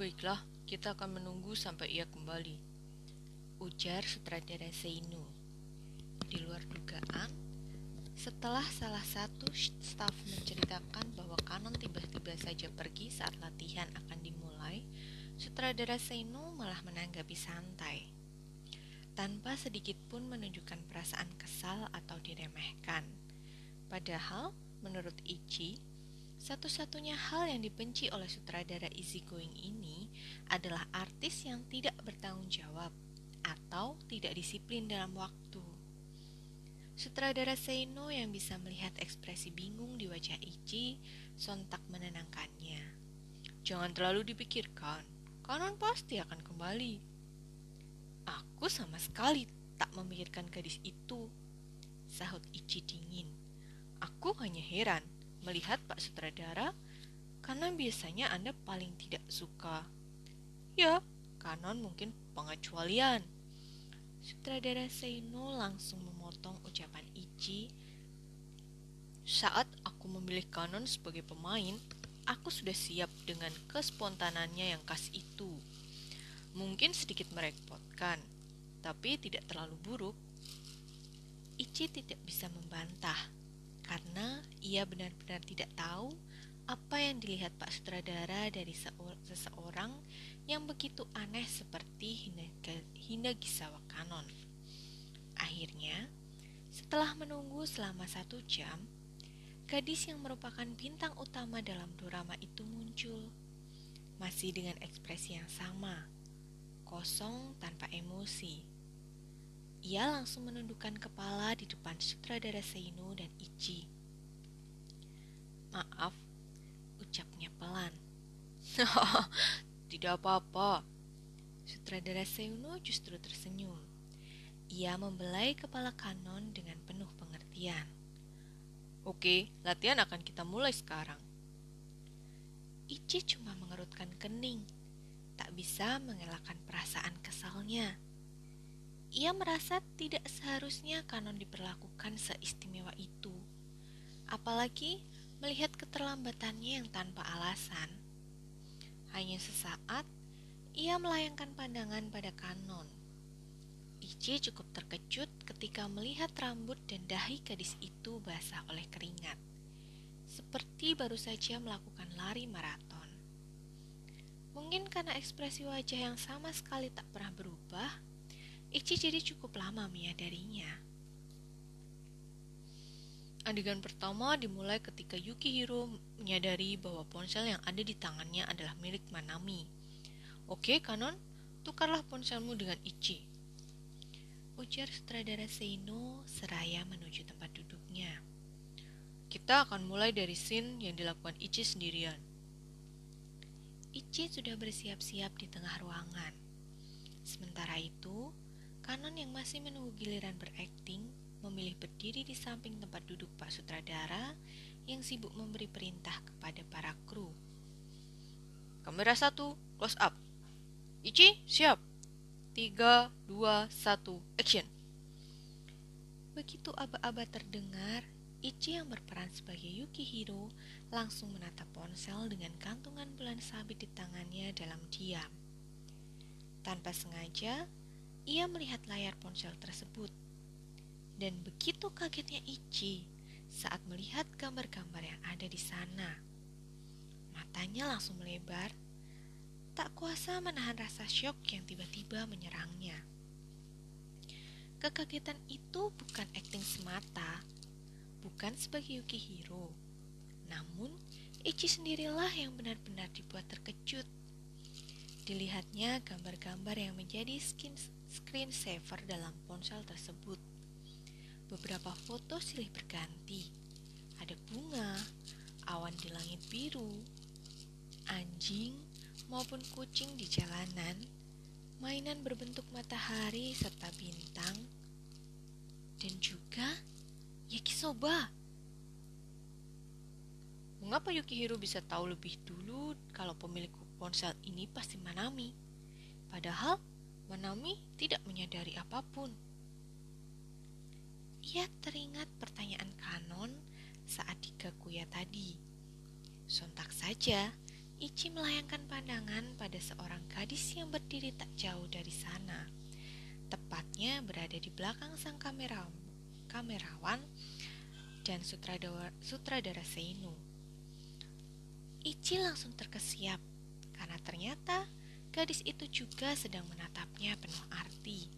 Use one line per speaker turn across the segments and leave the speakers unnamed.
Baiklah, kita akan menunggu sampai ia kembali. Ujar sutradara Seinu. Di luar dugaan, setelah salah satu staf menceritakan bahwa Kanon tiba-tiba saja pergi saat latihan akan dimulai, sutradara Seinu malah menanggapi santai. Tanpa sedikit pun menunjukkan perasaan kesal atau diremehkan. Padahal, menurut Ichi, satu-satunya hal yang dibenci oleh sutradara easygoing ini adalah artis yang tidak bertanggung jawab atau tidak disiplin dalam waktu. Sutradara Seino yang bisa melihat ekspresi bingung di wajah Ichi sontak menenangkannya. Jangan terlalu dipikirkan, kanan pasti akan kembali. Aku sama sekali tak memikirkan gadis itu, sahut Ichi dingin. Aku hanya heran melihat Pak Sutradara karena biasanya Anda paling tidak suka. Ya, kanon mungkin pengecualian. Sutradara Seino langsung memotong ucapan Ichi. Saat aku memilih kanon sebagai pemain, aku sudah siap dengan kespontanannya yang khas itu. Mungkin sedikit merepotkan, tapi tidak terlalu buruk. Ichi tidak bisa membantah karena ia benar-benar tidak tahu apa yang dilihat Pak Sutradara dari seseorang yang begitu aneh seperti Hinagisawa Kanon. Akhirnya, setelah menunggu selama satu jam, gadis yang merupakan bintang utama dalam drama itu muncul. Masih dengan ekspresi yang sama, kosong tanpa emosi. Ia langsung menundukkan kepala di depan sutradara Seino dan Ichi. Maaf, ucapnya pelan. Tidak apa-apa. Sutradara Seino justru tersenyum. Ia membelai kepala Kanon dengan penuh pengertian. Oke, latihan akan kita mulai sekarang. Ichi cuma mengerutkan kening, tak bisa mengelakkan perasaan kesalnya. Ia merasa tidak seharusnya kanon diperlakukan seistimewa itu, apalagi melihat keterlambatannya yang tanpa alasan. Hanya sesaat, ia melayangkan pandangan pada kanon. Ichi cukup terkejut ketika melihat rambut dan dahi gadis itu basah oleh keringat, seperti baru saja melakukan lari maraton. Mungkin karena ekspresi wajah yang sama sekali tak pernah berubah, Ichi jadi cukup lama menyadarinya. Adegan pertama dimulai ketika Yukihiro menyadari bahwa ponsel yang ada di tangannya adalah milik Manami. Oke, Kanon, tukarlah ponselmu dengan Ichi. Ujar sutradara Seino seraya menuju tempat duduknya. Kita akan mulai dari scene yang dilakukan Ichi sendirian. Ichi sudah bersiap-siap di tengah ruangan. Sementara itu, Kanon yang masih menunggu giliran berakting memilih berdiri di samping tempat duduk Pak Sutradara yang sibuk memberi perintah kepada para kru. Kamera satu, close up. Ichi, siap. Tiga, dua, satu, action. Begitu aba-aba terdengar, Ichi yang berperan sebagai Yukihiro langsung menatap ponsel dengan kantungan bulan sabit di tangannya dalam diam. Tanpa sengaja, ia melihat layar ponsel tersebut. Dan begitu kagetnya Ichi saat melihat gambar-gambar yang ada di sana. Matanya langsung melebar, tak kuasa menahan rasa syok yang tiba-tiba menyerangnya. Kekagetan itu bukan akting semata, bukan sebagai Yukihiro. Namun, Ichi sendirilah yang benar-benar dibuat terkejut. Dilihatnya gambar-gambar yang menjadi skin screensaver dalam ponsel tersebut. Beberapa foto silih berganti. Ada bunga, awan di langit biru, anjing maupun kucing di jalanan, mainan berbentuk matahari serta bintang, dan juga yakisoba. Mengapa Yukihiro bisa tahu lebih dulu kalau pemilik ponsel ini pasti Manami? Padahal Manami tidak menyadari apa pun. Ia teringat pertanyaan Kanon saat di Gakuya tadi. Sontak saja, Ichi melayangkan pandangan pada seorang gadis yang berdiri tak jauh dari sana. Tepatnya berada di belakang sang kamera, kamerawan dan sutradara, sutradara Seinu. Ichi langsung terkesiap karena ternyata gadis itu juga sedang menatapnya penuh arti.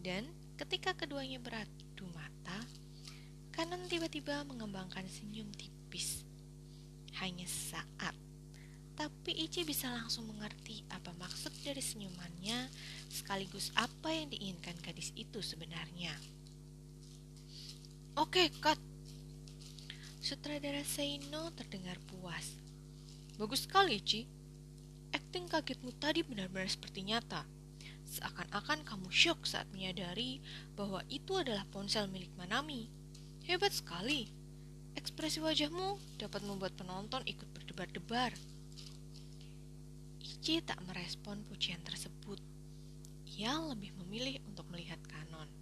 Dan ketika keduanya beradu mata, Kanan tiba-tiba mengembangkan senyum tipis. Hanya saat, tapi Ichi bisa langsung mengerti apa maksud dari senyumannya sekaligus apa yang diinginkan gadis itu sebenarnya. Oke, cut. Sutradara Seino terdengar puas. Bagus sekali, Ichi. Kagetmu tadi benar-benar seperti nyata. Seakan-akan kamu syok saat menyadari bahwa itu adalah ponsel milik Manami. Hebat sekali. Ekspresi wajahmu dapat membuat penonton ikut berdebar-debar. Ichi tak merespon pujian tersebut. Ia lebih memilih untuk melihat kanon.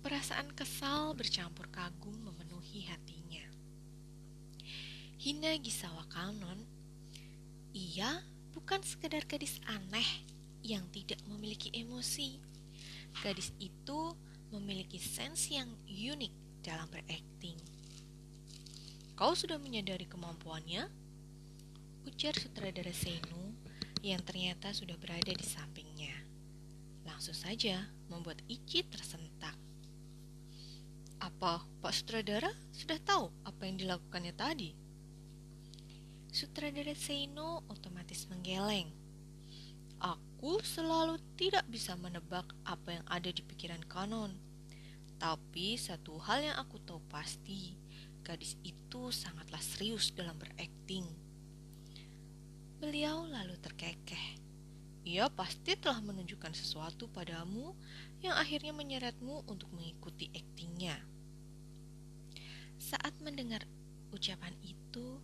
Perasaan kesal bercampur kagum memenuhi hatinya. Hina Gisawa Kanon ia bukan sekedar gadis aneh yang tidak memiliki emosi. Gadis itu memiliki sense yang unik dalam berakting. Kau sudah menyadari kemampuannya? Ujar sutradara Senu yang ternyata sudah berada di sampingnya. Langsung saja membuat Ichi tersentak. Apa Pak Sutradara sudah tahu apa yang dilakukannya tadi? Sutradara Seino otomatis menggeleng. Aku selalu tidak bisa menebak apa yang ada di pikiran Kanon. Tapi satu hal yang aku tahu pasti, gadis itu sangatlah serius dalam berakting. Beliau lalu terkekeh. Ia pasti telah menunjukkan sesuatu padamu yang akhirnya menyeretmu untuk mengikuti aktingnya. Saat mendengar ucapan itu,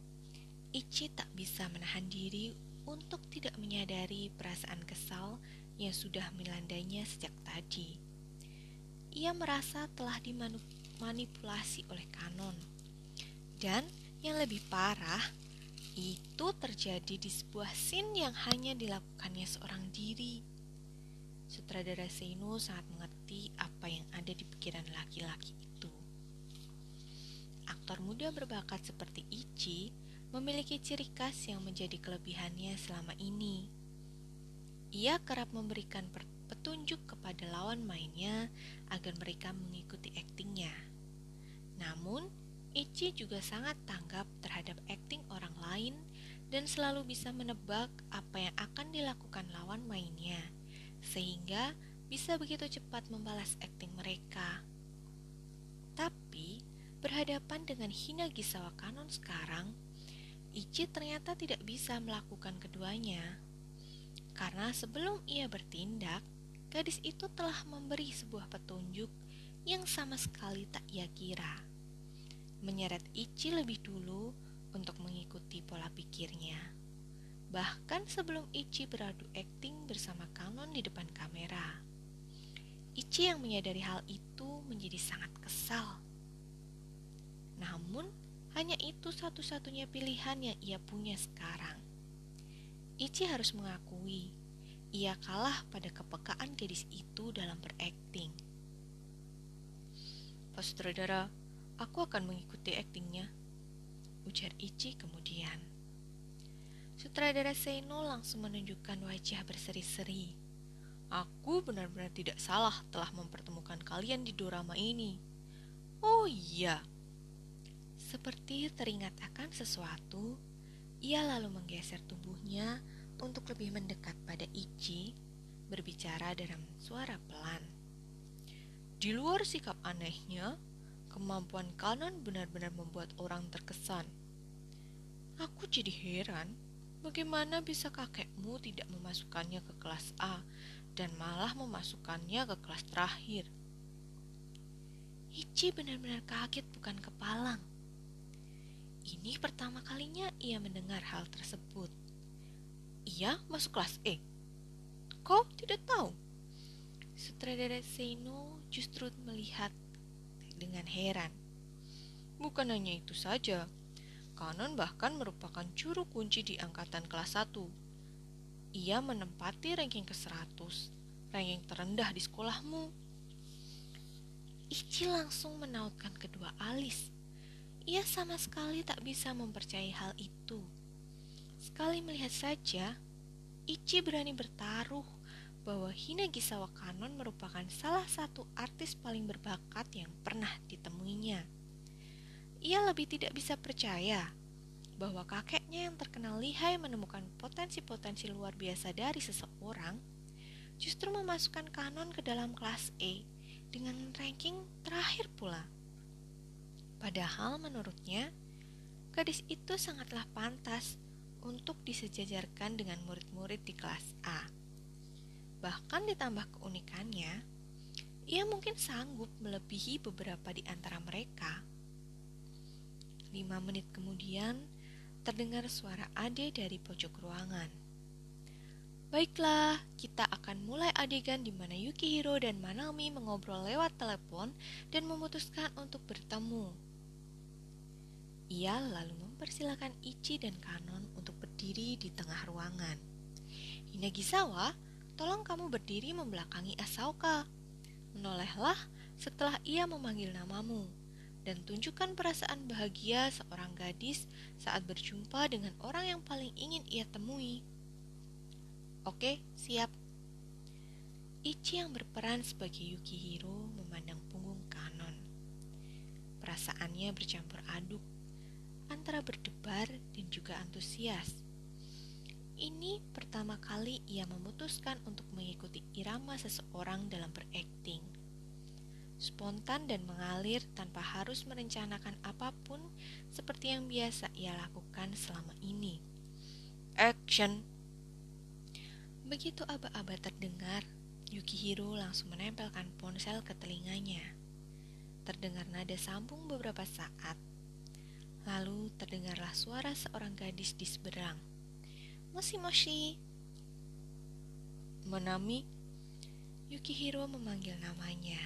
Ichi tak bisa menahan diri untuk tidak menyadari perasaan kesal yang sudah melandainya sejak tadi. Ia merasa telah dimanipulasi oleh kanon. Dan yang lebih parah, itu terjadi di sebuah scene yang hanya dilakukannya seorang diri. Sutradara Seino sangat mengerti apa yang ada di pikiran laki-laki itu. Aktor muda berbakat seperti Ichi memiliki ciri khas yang menjadi kelebihannya selama ini. Ia kerap memberikan petunjuk kepada lawan mainnya agar mereka mengikuti aktingnya. Namun, Ichi juga sangat tanggap terhadap akting orang lain dan selalu bisa menebak apa yang akan dilakukan lawan mainnya, sehingga bisa begitu cepat membalas akting mereka. Tapi, berhadapan dengan Hina Gisawa Kanon sekarang, Ichi ternyata tidak bisa melakukan keduanya. Karena sebelum ia bertindak, gadis itu telah memberi sebuah petunjuk yang sama sekali tak ia kira. Menyeret Ichi lebih dulu untuk mengikuti pola pikirnya. Bahkan sebelum Ichi beradu akting bersama Kanon di depan kamera. Ichi yang menyadari hal itu menjadi sangat kesal. Namun, hanya itu satu-satunya pilihan yang ia punya sekarang. Ichi harus mengakui, ia kalah pada kepekaan gadis itu dalam berakting. Pak sutradara, aku akan mengikuti aktingnya, ujar Ichi kemudian. Sutradara Seino langsung menunjukkan wajah berseri-seri. Aku benar-benar tidak salah telah mempertemukan kalian di dorama ini. Oh iya, seperti teringat akan sesuatu, ia lalu menggeser tubuhnya untuk lebih mendekat pada Ichi, berbicara dalam suara pelan. Di luar sikap anehnya, kemampuan kanan benar-benar membuat orang terkesan. Aku jadi heran, bagaimana bisa kakekmu tidak memasukkannya ke kelas A dan malah memasukkannya ke kelas terakhir. Ichi benar-benar kaget bukan kepalang. Ini pertama kalinya ia mendengar hal tersebut. Ia masuk kelas E. Kau tidak tahu? Sutradara Seino justru melihat dengan heran. Bukan hanya itu saja, Kanon bahkan merupakan juru kunci di angkatan kelas 1. Ia menempati ranking ke-100, ranking terendah di sekolahmu. Ichi langsung menautkan kedua alis. Ia sama sekali tak bisa mempercayai hal itu. Sekali melihat saja, Ichi berani bertaruh bahwa Hinagisawa Kanon merupakan salah satu artis paling berbakat yang pernah ditemuinya. Ia lebih tidak bisa percaya bahwa kakeknya yang terkenal lihai menemukan potensi-potensi luar biasa dari seseorang justru memasukkan Kanon ke dalam kelas E dengan ranking terakhir pula. Padahal menurutnya, gadis itu sangatlah pantas untuk disejajarkan dengan murid-murid di kelas A. Bahkan ditambah keunikannya, ia mungkin sanggup melebihi beberapa di antara mereka. Lima menit kemudian, terdengar suara Ade dari pojok ruangan. Baiklah, kita akan mulai adegan di mana Yukihiro dan Manami mengobrol lewat telepon dan memutuskan untuk bertemu. Ia lalu mempersilahkan Ichi dan Kanon untuk berdiri di tengah ruangan. Hinagisawa, tolong kamu berdiri membelakangi Asauka. Menolehlah setelah ia memanggil namamu dan tunjukkan perasaan bahagia seorang gadis saat berjumpa dengan orang yang paling ingin ia temui. Oke, siap. Ichi yang berperan sebagai Yukihiro memandang punggung Kanon. Perasaannya bercampur aduk antara berdebar dan juga antusias. Ini pertama kali ia memutuskan untuk mengikuti irama seseorang dalam berakting. Spontan dan mengalir tanpa harus merencanakan apa pun seperti yang biasa ia lakukan selama ini. Action! Begitu aba-aba terdengar, Yukihiro langsung menempelkan ponsel ke telinganya. Terdengar nada sambung beberapa saat, Lalu terdengarlah suara seorang gadis di seberang. Moshi moshi. Manami. Yukihiro memanggil namanya.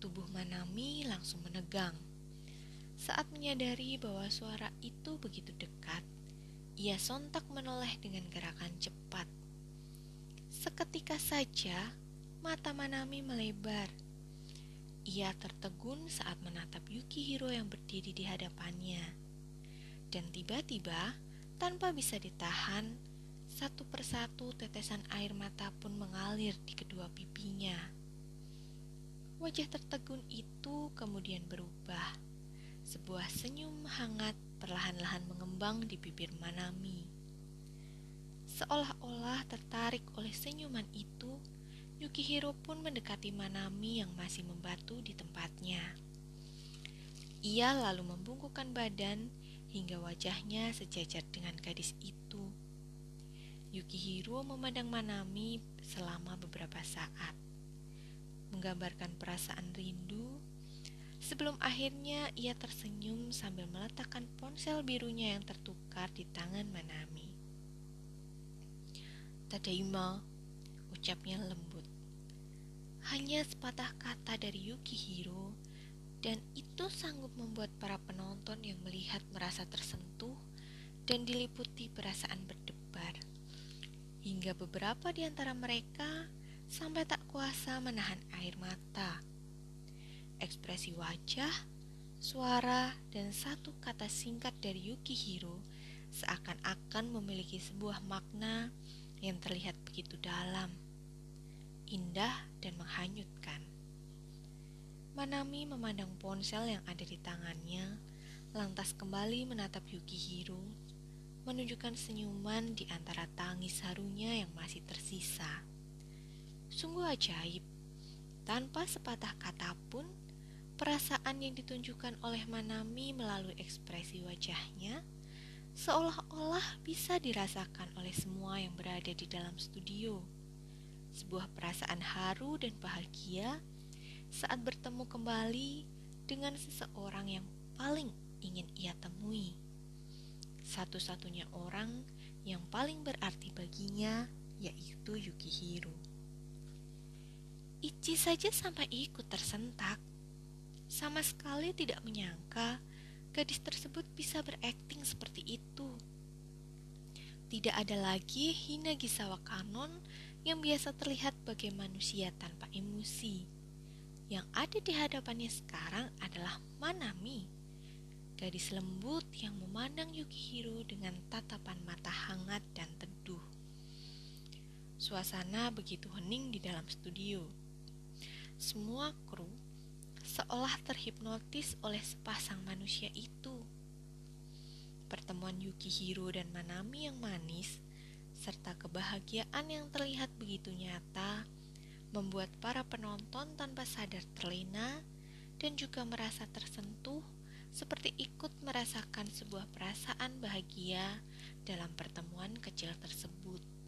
Tubuh Manami langsung menegang. Saat menyadari bahwa suara itu begitu dekat, ia sontak menoleh dengan gerakan cepat. Seketika saja, mata Manami melebar ia tertegun saat menatap Yukihiro yang berdiri di hadapannya. Dan tiba-tiba, tanpa bisa ditahan, satu persatu tetesan air mata pun mengalir di kedua pipinya. Wajah tertegun itu kemudian berubah. Sebuah senyum hangat perlahan-lahan mengembang di bibir Manami. Seolah-olah tertarik oleh senyuman itu, Yukihiro pun mendekati Manami yang masih membatu di tempatnya. Ia lalu membungkukkan badan hingga wajahnya sejajar dengan gadis itu. Yukihiro memandang Manami selama beberapa saat, menggambarkan perasaan rindu. Sebelum akhirnya ia tersenyum sambil meletakkan ponsel birunya yang tertukar di tangan Manami. Tadaima, ucapnya lembut. Hanya sepatah kata dari Yukihiro, dan itu sanggup membuat para penonton yang melihat merasa tersentuh dan diliputi perasaan berdebar. Hingga beberapa di antara mereka sampai tak kuasa menahan air mata. Ekspresi wajah, suara, dan satu kata singkat dari Yukihiro seakan-akan memiliki sebuah makna yang terlihat begitu dalam indah dan menghanyutkan. Manami memandang ponsel yang ada di tangannya, lantas kembali menatap Yukihiro, menunjukkan senyuman di antara tangis harunya yang masih tersisa. Sungguh ajaib, tanpa sepatah kata pun, perasaan yang ditunjukkan oleh Manami melalui ekspresi wajahnya seolah-olah bisa dirasakan oleh semua yang berada di dalam studio sebuah perasaan haru dan bahagia saat bertemu kembali dengan seseorang yang paling ingin ia temui. Satu-satunya orang yang paling berarti baginya yaitu Yukihiro. Ichi saja sampai ikut tersentak. Sama sekali tidak menyangka gadis tersebut bisa berakting seperti itu. Tidak ada lagi Hinagisawa Kanon yang biasa terlihat sebagai manusia tanpa emosi. Yang ada di hadapannya sekarang adalah Manami, gadis lembut yang memandang Yukihiro dengan tatapan mata hangat dan teduh. Suasana begitu hening di dalam studio. Semua kru seolah terhipnotis oleh sepasang manusia itu. Pertemuan Yukihiro dan Manami yang manis, serta kebahagiaan yang terlihat begitu nyata, membuat para penonton tanpa sadar terlena dan juga merasa tersentuh seperti ikut merasakan sebuah perasaan bahagia dalam pertemuan kecil tersebut.